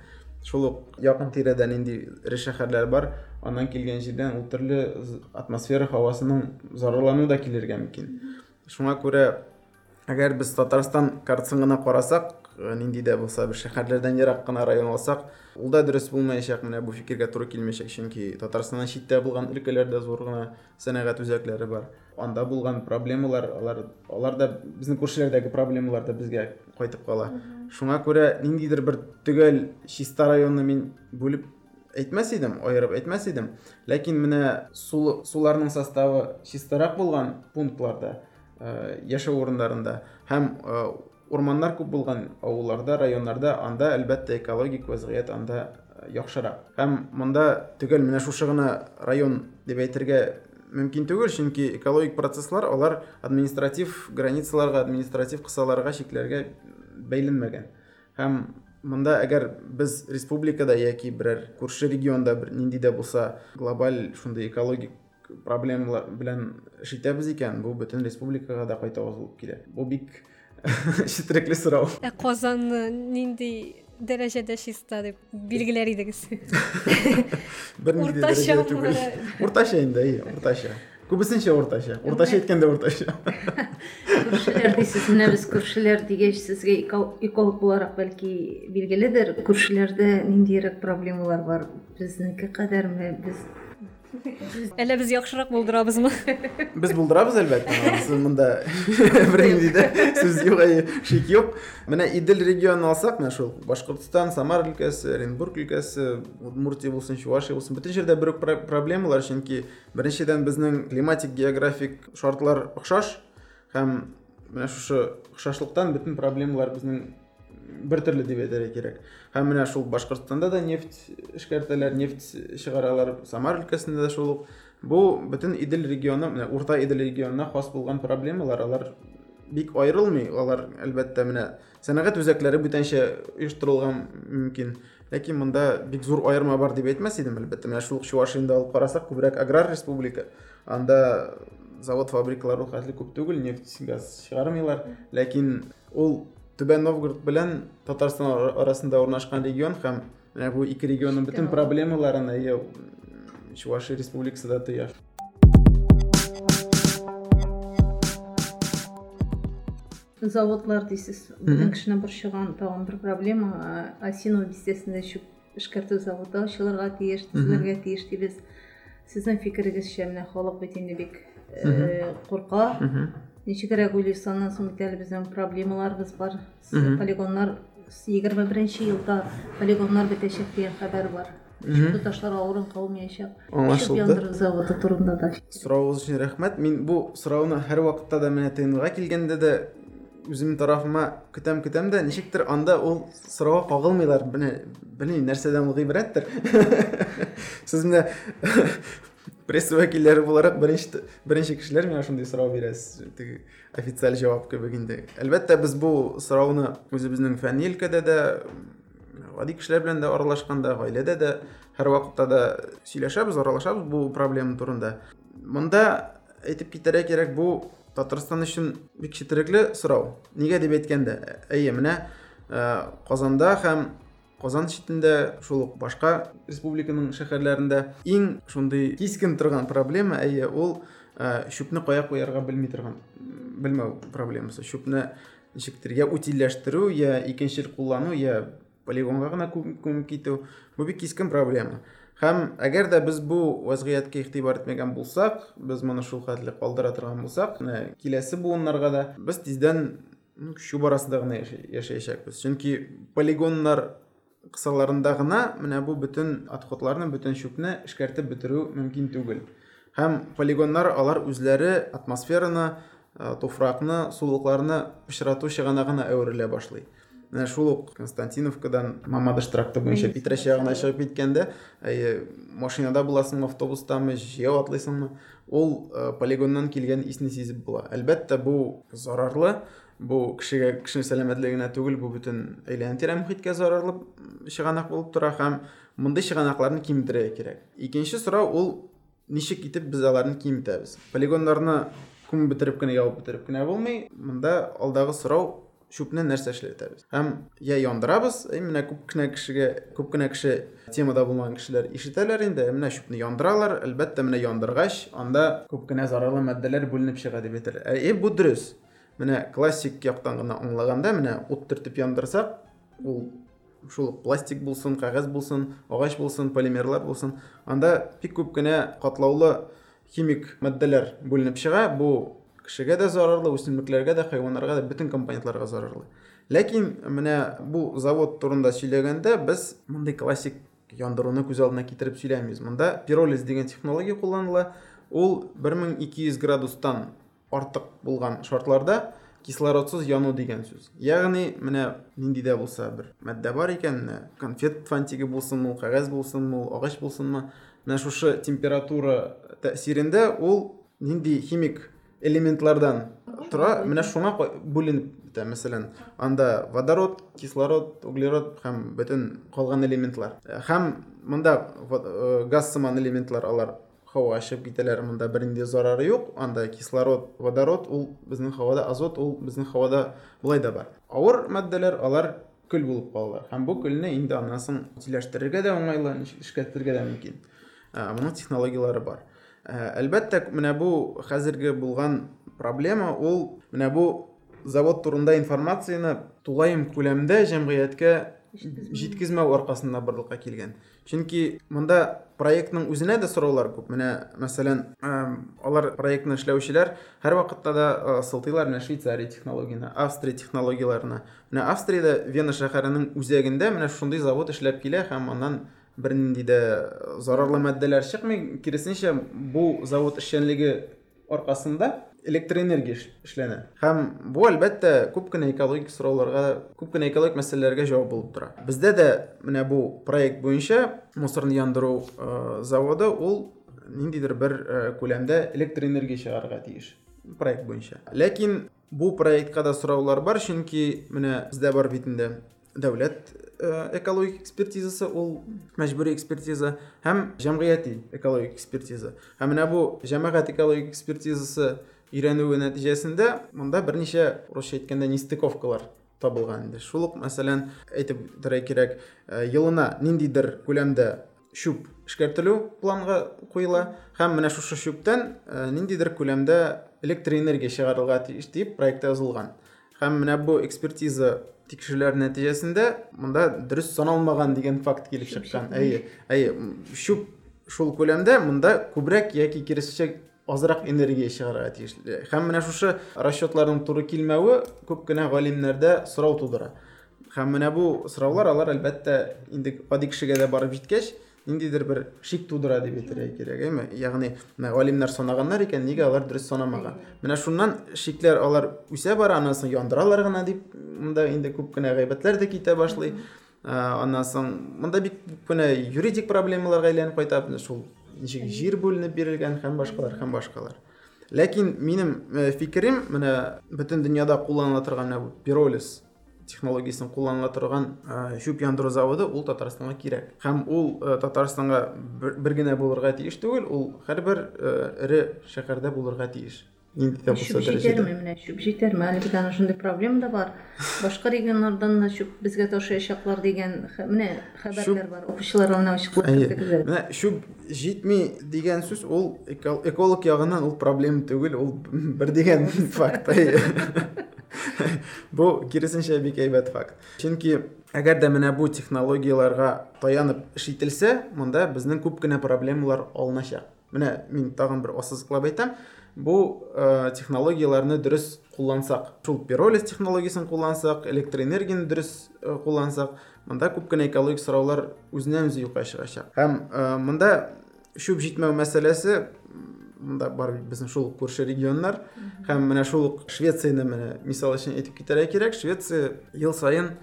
Шул ук якын тирәдә нинди эре шәһәрләр бар. Аннан килгән җирдән ул төрле атмосфера һавасының зарарлануы да килергә мөмкин. Шуңа күрә әгәр без татарстан картасын гына карасак нинди дә булса бер шәһәрләрдән ерак кына район алсак ул да дөрес булмаячак менә бу фикергә туры килмәячәк. Чөнки татарстаннан читтә булган өлкәләрдә зур гына сәнәгать үзәкләре бар. Анда булган проблемалар алар алар да безнең күршеләрдәге проблемалар да безгә кайтып кала. Шуңа күрә ниндидер бер төгәл чиста районны мин бүлеп әйтмәс идем аерып әйтмәс идем. Ләкин менә суларның составы чистарак булган пунктларда яшәү урыннарында һәм урманнар күп булган авылларда районнарда анда әлбәттә экологик вазгыять анда яхшырак һәм монда түгел менә шушы гына район дип әйтергә мөмкин түгел чөнки экологик процесслар алар административ границаларга административ кысаларга чикләргә бәйләнмәгән. Һәм монда әгәр без республикада яки берәр күрше регионда бер нинди дә булса глобаль шундый экологик проблемалар белән эш итәбез икән бу бөтен республикага да кайтавыз булып килә. Бу бик четерекле сорау ә казанны нинди дәрәҗәдә чиста дип билгеләр идегез уртачамы уртача инде уртача күбесенчә уртача уртача әйткәндә уртача күршеләр дисез менә без күршеләр дигәч сезгә эколог буларак бәлки билгеледер күршеләрдә ниндирәк проблемалар бар безнеке кадәрме без әллә без яхшырак булдырабызмы біз булдырабыз әлбәттә сіз мында сүз юк әйе шик юк менә идел регионын алсак менә шул башкортстан самар өлкәсе оренбург өлкәсе удмуртия булсын чувашия җирдә бер үк про- проблемалар чөнки беренчедән безнең климатик географик шартлар охшаш һәм менә шушы охшашлыктан бөтен проблемалар безнең бер төрле дип әйтергә кирәк һәм менә шул башкортстанда да нефть эшкәртәләр нефть чыгаралар самар өлкәсендә дә шул ук бу бөтен идел регионы менә урта идел регионына хас булган проблемалар алар бик аерылмый алар әлбәттә менә сәнәгать үзәкләре бүтәнчә оештырылган мөмкин ләкин монда бик зур аерма бар дип әйтмәс идем әлбәттә менә шул ук алып карасак күбрәк аграр республика анда завод фабрикалар ул хәтле күп түгел нефть газ чыгармыйлар ләкин ул түбән новгород белән татарстан ара- арасында урнашкан регион һәм менә бу ике регионның бөтен проблемаларын әйе чувашия республикасы да тоя. Заводлар дейсіз біздің кішкене бір шығған тағын бір проблема осино бистесінде шөп эшкәртүү заводы ачылырга тиеш төзелергә тиеш дейбез сезнең фикерегезчә менә халык бит инде бик э, курка. Ничегрәк уйлыйсыз аннан соң бит әле безнең проблемаларыбыз бар. Полигоннар егерме беренче елда полигоннар бетәчәк дигән хәбәр бар. Калмаячак. Аңлашылды. Шөп яндыру заводы турында да. Сұрауыңыз үшін рәхмәт мен бұл сұрауны һәр вакытта да менә тыйынга килгәндә дә үзем тарафыма көтәм көтәм дә ничектер анда ул сорауга кагылмыйлар белмим нәрсәдән ул гыйбрәттер сез менә пресса вәкилләре буларак беренче беренче кешеләр миңа шундый сорау бирәсез теге официаль җавап кебек инде әлбәттә без бу сорауны үзебезнең фәнни дә гади кешеләр белән дә аралашканда гаиләдә дә һәр вакытта да сөйләшәбез аралашабыз бу проблема турында. Монда әйтеп китәргә кирәк бу татарстан өчен бик четерекле сорау нигә дип әйткәндә әйе менә ә, казанда һәм казан читендә шул ук башка республиканың шәһәрләрендә иң шундый кискен торган проблема әйе ул ә, чүпне кая куярга белми торган белмәү проблемасы. Чүпне ничектер я утилләштерү я икенчел куллану я полигонга гына күм- күмеп китү. Бу бик кискен проблема. Һәм әгәр дә без бу вазгыятькә игътибар итмәгән булсак без моны шул хәтле калдыра торган булсак киләсе буыннарга да без тиздән ну, чүп арасында гына яшәячәкбез. Чөнки полигоннар кысаларында гына менә бу бөтен отходларны бөтен чүпне эшкәртеп бетерү мөмкин түгел. Һәм полигоннар алар үзләре атмосфераны ә, туфракны сулыкларны пычрату чыганагына әверелә башлый. Менә шул ук константиновкадан мамадыш тракты буенча питрәч ягына чыгып киткәндә машинада буласыңмы автобустамы жаяу атлыйсыңмы? Ул ә, полигоннан килгән исне сизеп була. Әлбәттә бу зарарлы бу кешегә кеше сәламәтлегенә түгел бу бөтен әйләнә тирә мөхиткә зарарлы чыганак булып тора һәм мондый чыганакларны киметергә кирәк. Икенче сорау ул ничек итеп без аларны киметәбез? Полигоннарны күмеп бетереп кенә ябып бетереп кенә булмый монда алдагы сорау чүпне нәрсә эшләтәбез һәм я яндырабыз менә күп кенә кешегә күп кенә кеше темада булмаган кешеләр ишетәләр инде менә чүпне яндыралар әлбәттә менә яндыргач анда күп кенә зарарлы матдәләр бүленеп чыга дип әйтәләр. Әйе бу дөрес. Менә классик яктан гына аңлаганда менә ут төртеп яндырсак ул шул пластик булсын кәгазь булсын агач булсын полимерлар булсын анда бик күп кенә катлаулы химик матдәләр бүленеп чыга бу кешегә дә зарарлы үсемлекләргә дә хайваннарга да бөтен компонентларга зарарлы. Ләкин менә бу завод турында сөйләгәндә без мондый классик яндыруны күз алдына китереп сөйләмибез монда пиролиз дигән технология кулланыла. Ул 1200 градустан артык булган шартларда кислородсыз яну дигән сүз ягъни менә нинди дә булса бер матдә бар менә конфет фантиге булсынмы ул кәгазь булсынмы ул агач булсынмы менә шушы температура тәэсирендә ул нинди химик элементлардан тора менә шуңа бетә мәсәлән анда водород кислород углерод һәм бөтен калган элементлар һәм монда во- э, газ сыман элементлар алар һавага чыгып китәләр монда бернинди зарары юк анда кислород водород ул безнең һавада азот ул безнең һавада болай да бар авыр матдәләр алар көл булып калалар һәм бу көлне инде аннан соң утилләштерергә дә уңайлы ничек эшкәртергә дә мөмкин Ә, моның технологиялары бар Ә, әлбәттә менә бу хәзерге булган проблема ул менә бу завод турында информацияны тулаем күләмдә җәмгыятькә жеткізмеу арқасында барлыққа келген. Чөнки мында проектның үзенә дә сораулар күп менә мәсәлән алар проектны эшләүчеләр һәрвакытта да сылтыйлар менә швейцария технологияна австрия технологияларына. Менә австриядә вена шәһәренең үзәгендә менә шундый завод эшләп килә һәм аннан бернинди дә зарарлы матдәләр чыкмый. Киресенчә бу завод эшчәнлеге аркасында электр энергия эшләнә. Һәм бу әлбәттә күп кенә экологик сорауларга күп кенә экологик мәсьәләләргә җавап булып тора. Бездә дә менә бу проект буенча мусорны яндыру заводы ул ниндидер бер күләмдә электр энергия чыгарырга тиеш проект буенча. Ләкин бу проектка да сораулар бар чөнки менә бездә бар бит инде дәүләт экологик экспертизасы ул мәҗбүри экспертиза һәм җәмгыяти экологик экспертиза. Һәм менә бу җәмәгать экологик экспертизасы өйрәнүе нәтиҗәсендә монда берничә русча әйткәндә нестыковкалар табылган инде шул ук мәсәлән әйтеп үтәргә кирәк елына ниндидер күләмдә чүп эшкәртелү планга куела һәм менә шушы чүптән ниндидер күләмдә электр энергия чыгарырга тиеш дип проектта язылган һәм менә бу экспертиза тикшерүләр нәтиҗәсендә монда дөрес саналмаган дигән факт килеп чыккан әйе әйе чүп шул күләмдә монда күбрәк яки киресенчә азрак энергия чыгарырга тиешле һәм менә шушы расчетларның туры килмәве күп кенә галимнәрдә сорау тудыра һәм менә бу сораулар алар әлбәттә инде гади кешегә дә барып җиткәч ниндидер бер шик тудыра дип әйтергә кирәк әйме ягъни менә галимнәр санаганнар икән нигә алар дөрес санамаган менә шуннан шикләр алар үсә бара аннан соң яндыралар гына дип монда инде күп кенә гайбәтләр дә китә башлый аннан соң монда бик күп кенә юридик проблемаларга әйләнеп кайта шул ничек жер бүленеп бирелгән һәм башкалар һәм башкалар ләкин минем фикерем менә бөтен дөньяда кулланыла торган менә бу пиролиз технологиясын кулланыла торган чүп яндыру заводы ул татарстанга кирәк һәм ул татарстанга бер генә булырга тиеш түгел ул һәрбер эре шәһәрдә булырга тиеш Чүп җитәрме әле бит аны шундый проблема да бар башка регионнардан да чүп безгә ташыячаклар дигән менә хәбәрләр бар укучыларга менә ачыклап менә чүп җитми дигән сүз ул эколог ягыннан ул проблема түгел ул бер дигән факт бу киресенчә бик әйбәт факт чөнки әгәр дә менә бу технологияларга таянып эш ителсә монда безнең күп кенә проблемалар алыначак менә мин тагын бер ассызыклап әйтәм бұл ә, технологияларны дұрыс қоллансақ шул пиролиз технологиясын қоллансақ электр энергияны дұрыс ә, қоллансақ мында көп кенә экологик сұраулар өзінен өзі юққа шығачак һәм ә, мында шөп жетмеу мәселесі мында бар біздің шул көрші регионнар һәм менә шул швецияны менә мисал өчен әйтеп китәргә кирәк швеция ел сайын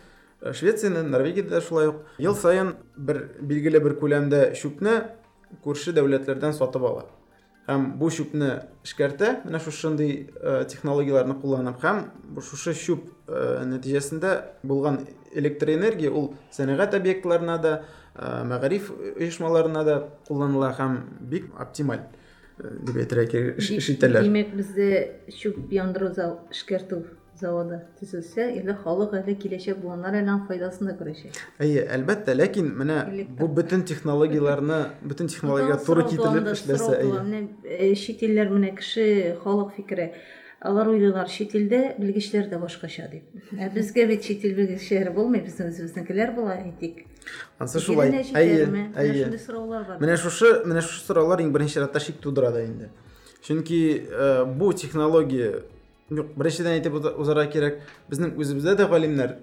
швецияны норвегияда шулай ук. Ел сайын бер билгеле бер күләмдә чүпне күрше дәүләтләрдән сатып ала һәм бу чүпне эшкәртә менә шушындый технологияларны кулланып һәм шушы чүп нәтиҗәсендә булган электр энергия ул сәнәгать объектларына да мәгариф оешмаларына да кулланыла һәм бик оптималь дип әйтергә кирәк эш итәләр. димәк бездә чүп яндыру эшкәртү заводы төзелсә или халык әле киләчәк буыннар әле файдасын да күрәчәк әйе әлбәттә ләкин менә бу бөтен технологияларны бөтен технологиягә туры китереп эшләсә әйе. чит илләр менә кеше халык фикере алар уйлыйлар чит илдә белгечләр дә башкача дип ә безгә бит чит ил белгечләре булмый безнең үзебезнекеләр була әйтик ансы шулай. әйе әйе. менә шушы менә шушы сораулар иң беренче чиратта шик тудыра да инде чөнки бу технология Юк, беренчедән әйтеп узарга кирәк, безнең үзебездә дә галимнәр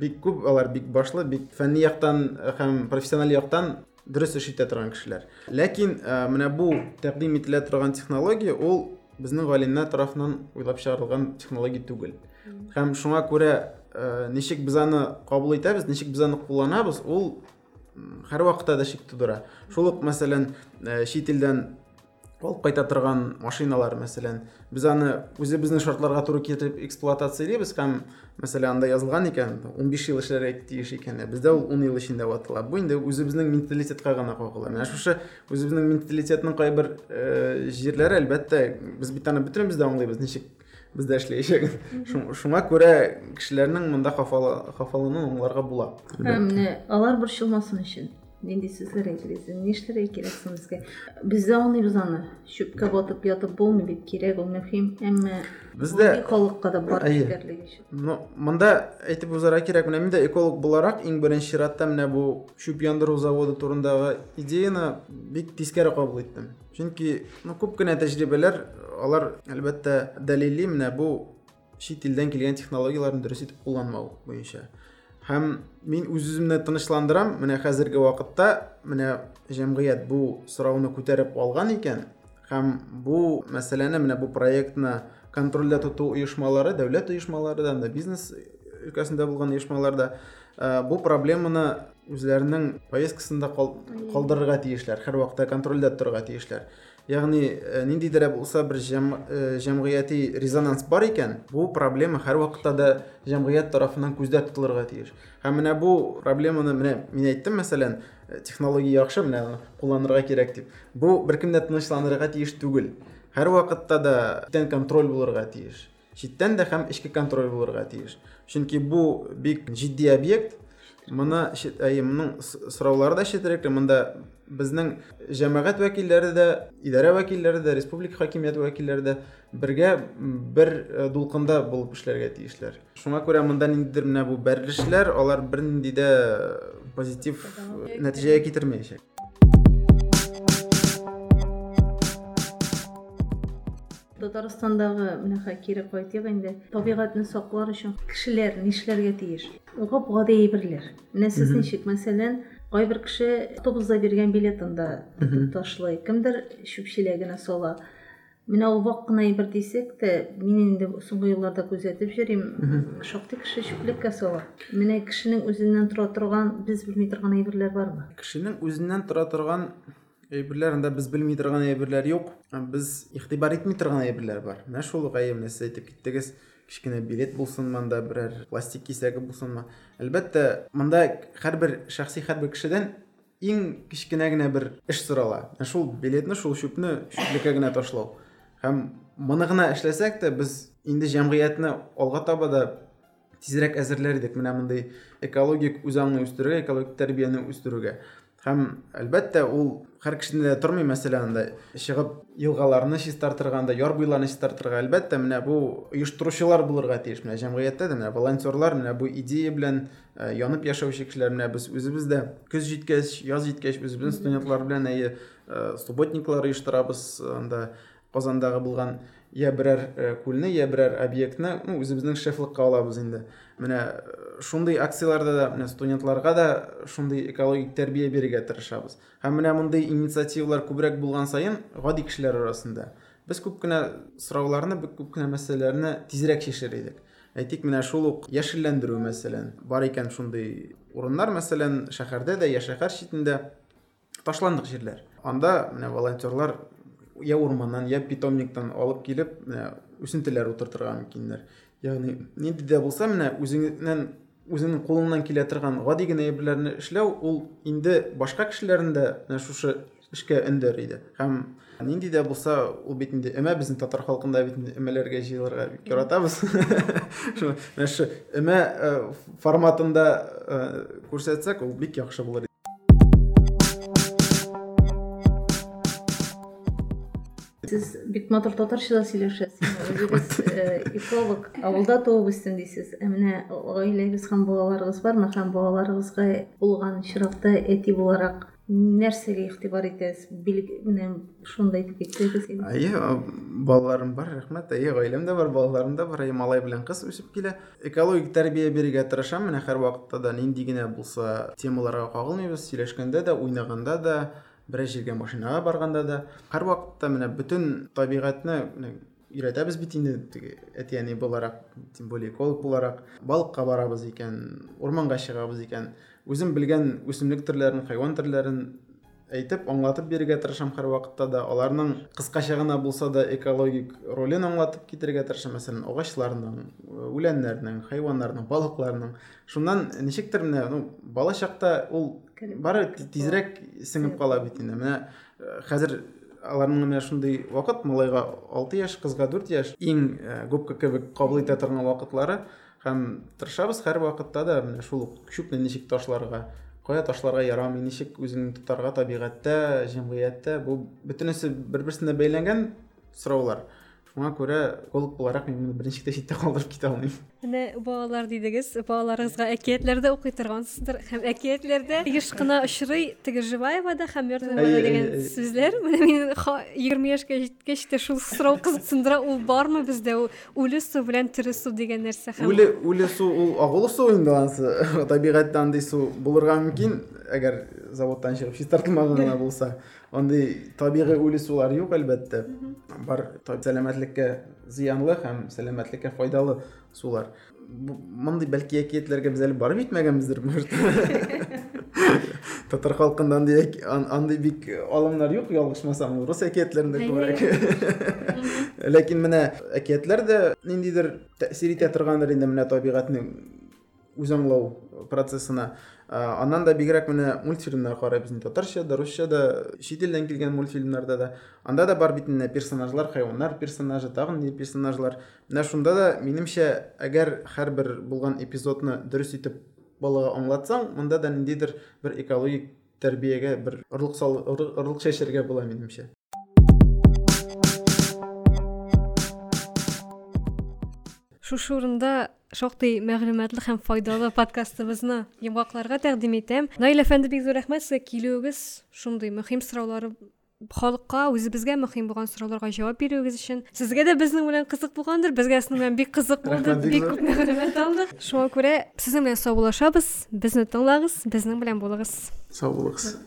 бик күп, алар бик башлы, бик фәнни яктан һәм профессиональ яктан дөрес эш итә торган кешеләр. Ләкин менә бу тәкъдим ителә торган технология ул безнең галимнәр тарафыннан уйлап чыгарылган технология түгел. Һәм шуңа күрә ничек без аны кабул итәбез, ничек без аны кулланабыз, ул һәрвакытта да шик тудыра. Шул ук мәсәлән, чит илдән алып кайта торган машиналар мәсәлән без аны үзебезнең шартларга туры китереп эксплуатациялыйбыз һәм мәсәлән анда язылган икән 15 ел эшләргә тиеш икән бездә ул 10 ел эчендә ватыла бу инде үзебезнең менталитетка гына кагыла менә шушы үзебезнең менталитетның кайбер җирләре әлбәттә без бит аны бөтенебез дә аңлыйбыз ничек бездә эшләячәк шуңа күрә кешеләрнең монда хафалануын аңларга була. Һәм алар борчылмасын өчен нендей сүзләр әйтегез ни эшләргә кирәк соң безгә без дә аңлыйбыз аны чүпкә батып ятып булмый бит кирәк ул мөһим әмма Бездә- халыкка да бар Ну, монда әйтеп узарга кирәк, менә мин дә эколог буларак иң беренче чиратта менә бу шүп яндыру заводы турындагы идеяны бик тискәре кабул иттем. Чөнки ну, күп кенә тәҗрибәләр, алар әлбәттә дәлилли менә бу чит илдән килгән технологияларны дөрес итеп кулланмау буенча. Һәм мин үз-үземне тынычландырам, менә хәзерге вакытта менә җәмгыять бу сорауны күтәреп алган икән. Һәм бу мәсьәләне менә бу проектны контрольдә тоту оешмалары, дәүләт оешмалардан да, бизнес өлкәсендә булган оешмаларда ә, бу проблеманы үзләренең повесткасында калдырырга тиешләр, һәрвакытта контрольдә торырга тиешләр. Ягъни ә, ниндидер дә булса бер җәм, ә, җәмгыяти резонанс бар икән, бу проблема һәрвакытта да җәмгыять тарафыннан күздә тотылырга тиеш. Һәм менә бу проблеманы менә мин әйттем мәсәлән, ә, технология яхшы, менә аны кулланырга кирәк дип. Бу беркем дә тынычланырга тиеш түгел. Һәрвакытта да читтән контроль булырга тиеш. Читтән дә һәм эчке контроль булырга тиеш. Чөнки бу бик җитди объект. Чит- әйе, моның с- сораулары да читрәк, монда безнең җәмәгать вәкилләре дә, идарә вәкилләре дә, республика дә бергә м, бер э, дулкында булып эшләргә тиешләр. Шуңа күрә монда ниндидер менә бу бәрелешләр, алар бернинди дә позитив нәтиҗәгә китермәячәк. Татарстандагы менә кире кайтыйк инде. Табигатьне саклар өчен кешеләр нишләргә тиеш? Гап гади әйберләр. Менә сез ничек, мәсәлән, кайбер кеше автобуста биргән билетын да ташлый, кемдер чүпчеләгенә сала. Менә ул вак кына әйбер дисәк тә, мин инде соңгы елларда күзәтеп йөрим, шактый кеше чүплеккә сала. Менә кешенең үзеннән тора торган, без белми торган әйберләр бармы? Кешенең үзеннән тора торган әйберләр анда без белми торган әйберләр юк. Без игътибар итми торган әйберләр бар. Менә шул ук әйе, менә сез әйтеп киттегез, кичкенә билет булсын монда, берәр пластик кисәге булсынмы. Әлбәттә, монда һәрбер шәхси һәрбер кешедән иң кичкенә генә бер эш сорала. Менә шул билетны, шул чүпне чүплеккә генә ташлау. Һәм моны гына эшләсәк тә без инде җәмгыятьне алга таба да тизрәк әзерләр идек менә мондый экологик үзаңны үстерүгә, экологик тәрбияне үстерүгә. Һәм әлбәттә ул һәр кешенә дә тормый мәсәлән анда чыгып елгаларны чистартырганда, яр буйларны чистартырга әлбәттә менә бу оештыручылар булырга тиеш. Менә җәмгыятьтә дә менә волонтерлар менә бу идея белән ә, янып яшәүче кешеләр менә без үзебез дә көз җиткәч, яз җиткәч үзебезнең студентлар белән әйе ә, субботниклар оештырабыз анда Казандагы булган я берәр э, күлне, я берәр объектны ну, үзебезнең шефлыкка алабыз инде. Менә э, шундый акцияларда да менә студентларга да шундый экологик тәрбия бирергә тырышабыз. Һәм менә мондый инициативалар күбрәк булган саен гади кешеләр арасында без күп кенә сорауларны, бик күп кенә мәсьәләләрне тизрәк чишер идек. Әйтик, менә шул ук яшелләндерү мәсәлән. Бар икән шундый урыннар, мәсәлән, шәһәрдә дә, я шәһәр читендә ташландык җирләр. Анда менә волонтерлар я урманнан, я питомниктан алып килеп, менә үсентеләр утыртырга мөмкиннәр. Ягъни нинди дә булса, менә үзеңнән үзеңнең кулыңнан килә торган гади генә әйберләрне эшләү, ул инде башка кешеләрне дә менә шушы эшкә өндәр иде. Һәм нинди дә булса, ул бит инде эмә безнең татар халкында бит инде эмәләргә җыелырга бик яратабыз. Менә форматында күрсәтсәк, ул бик яхшы булыр. Сез бик матур татарча да сөйләшәсез. Өзегез э, эколог, авылда туып дисез. Ә менә гаиләгез һәм балаларыгыз бармы? Һәм балаларыгызга булган чиракта әти буларак нәрсәгә игътибар итәсез? Менә шундай итеп китсәгез иде. Әйе, балаларым бар, рәхмәт. Әйе, гаиләм дә бар, балаларым да бар. Әйе, малай белән кыз үсеп килә. Экологик тәрбия бирергә тырышам. Менә һәр вакытта да нинди генә булса темаларга кагылмыйбыз. Сөйләшкәндә дә, уйнаганда да, берәр җиргә машинага барганда да. Һәр вакытта менә бөтен табигатьне менә өйрәтәбез бит инде теге әти-әни буларак, тем более эколог буларак. Балыкка барабыз икән, урманга чыгабыз икән. Үзем белгән үсемлек төрләрен, хайван төрләрен әйтеп, аңлатып бирергә тырышам һәр вакытта да. Аларның кыскача гына булса да экологик ролен аңлатып китергә тырышам. Мәсәлән, агачларның, үләннәрнең, хайваннарның, балыкларның. Шуннан ничектер менә, ну, бала чакта ул бары бит инде. Менә э, хәзер аларның менә шундый вакыт малайга 6 яшь, кызга 4 яшь иң э, губка кебек кабул итә торган вакытлары һәм тырышабыз һәр вакытта да менә шул ук чүпне ничек ташларга, кая ташларга ярамый ничек үзеңне тотарга табигатьтә җәмгыятьтә бу бөтенесе бер берсенә бәйләнгән сораулар шуңа күрә эколог буларак мин моны беренчелектә читтә калдырып китә алмыйм. Менә балалар дидегез балаларыгызга әкиятләрдә укый торгансыздыр һәм әкиятләрдә еш кына очрый теге живаевада һәм әйе, әйе. сүзләр менә мин егерме яшькә җиткәч тә шул сорау кызыксындыра ул бармы бездә ул үле су белән тере су дигән нәрсә һәм үле үле су ул агулы су инде анысы. Табигатьтә андый су булырга мөмкин әгәр заводтан чыгып чистартылмаган гына булса андый табигый үле сулар юк әлбәттә. Бар сәламәтлеккә зыянлы һәм сәламәтлеккә файдалы сулар. Мондый бәлки әкиятләргә без әле барып җитмәгәнбездер может татар халкында андый андый бик алымнар юк ялгышмасам урыс әкиятләрендә күбрәк. Ләкин менә әкиятләр дә ниндидер тәэсир итә торгандыр инде менә табигатьнең үз аңлау процессына. А, аннан да бигрәк менә мультфильмнар карайбыз инде татарча да русча да чит илдән килгән мультфильмнарда да. Анда да бар бит персонажлар хайваннар персонажы тагын ни персонажлар. Менә шунда да минемчә әгәр һәрбер булган эпизодны дөрес итеп балага аңлатсаң монда да ниндидер бер экологик тәрбиягә бер орлык сал орлык чәчәргә була минемчә шушы шактый мәгълүматлы һәм файдалы подкастыбызны йомгакларга тәкъдим итәм. Наил әфәнде бик зур рәхмәт сезгә килүегез. Шундый мөһим сораулар халыкка үзебезгә мөһим булган сорауларга җавап бирүегез өчен. Сезгә дә безнең белән кызык булгандыр. Безгә сезнең белән бик кызык булды бик күп мәгълүмат алдык шуңа күрә сезнең белән саубуллашабыз безне тыңлагыз безнең белән булыгыз. Сау булыгыз.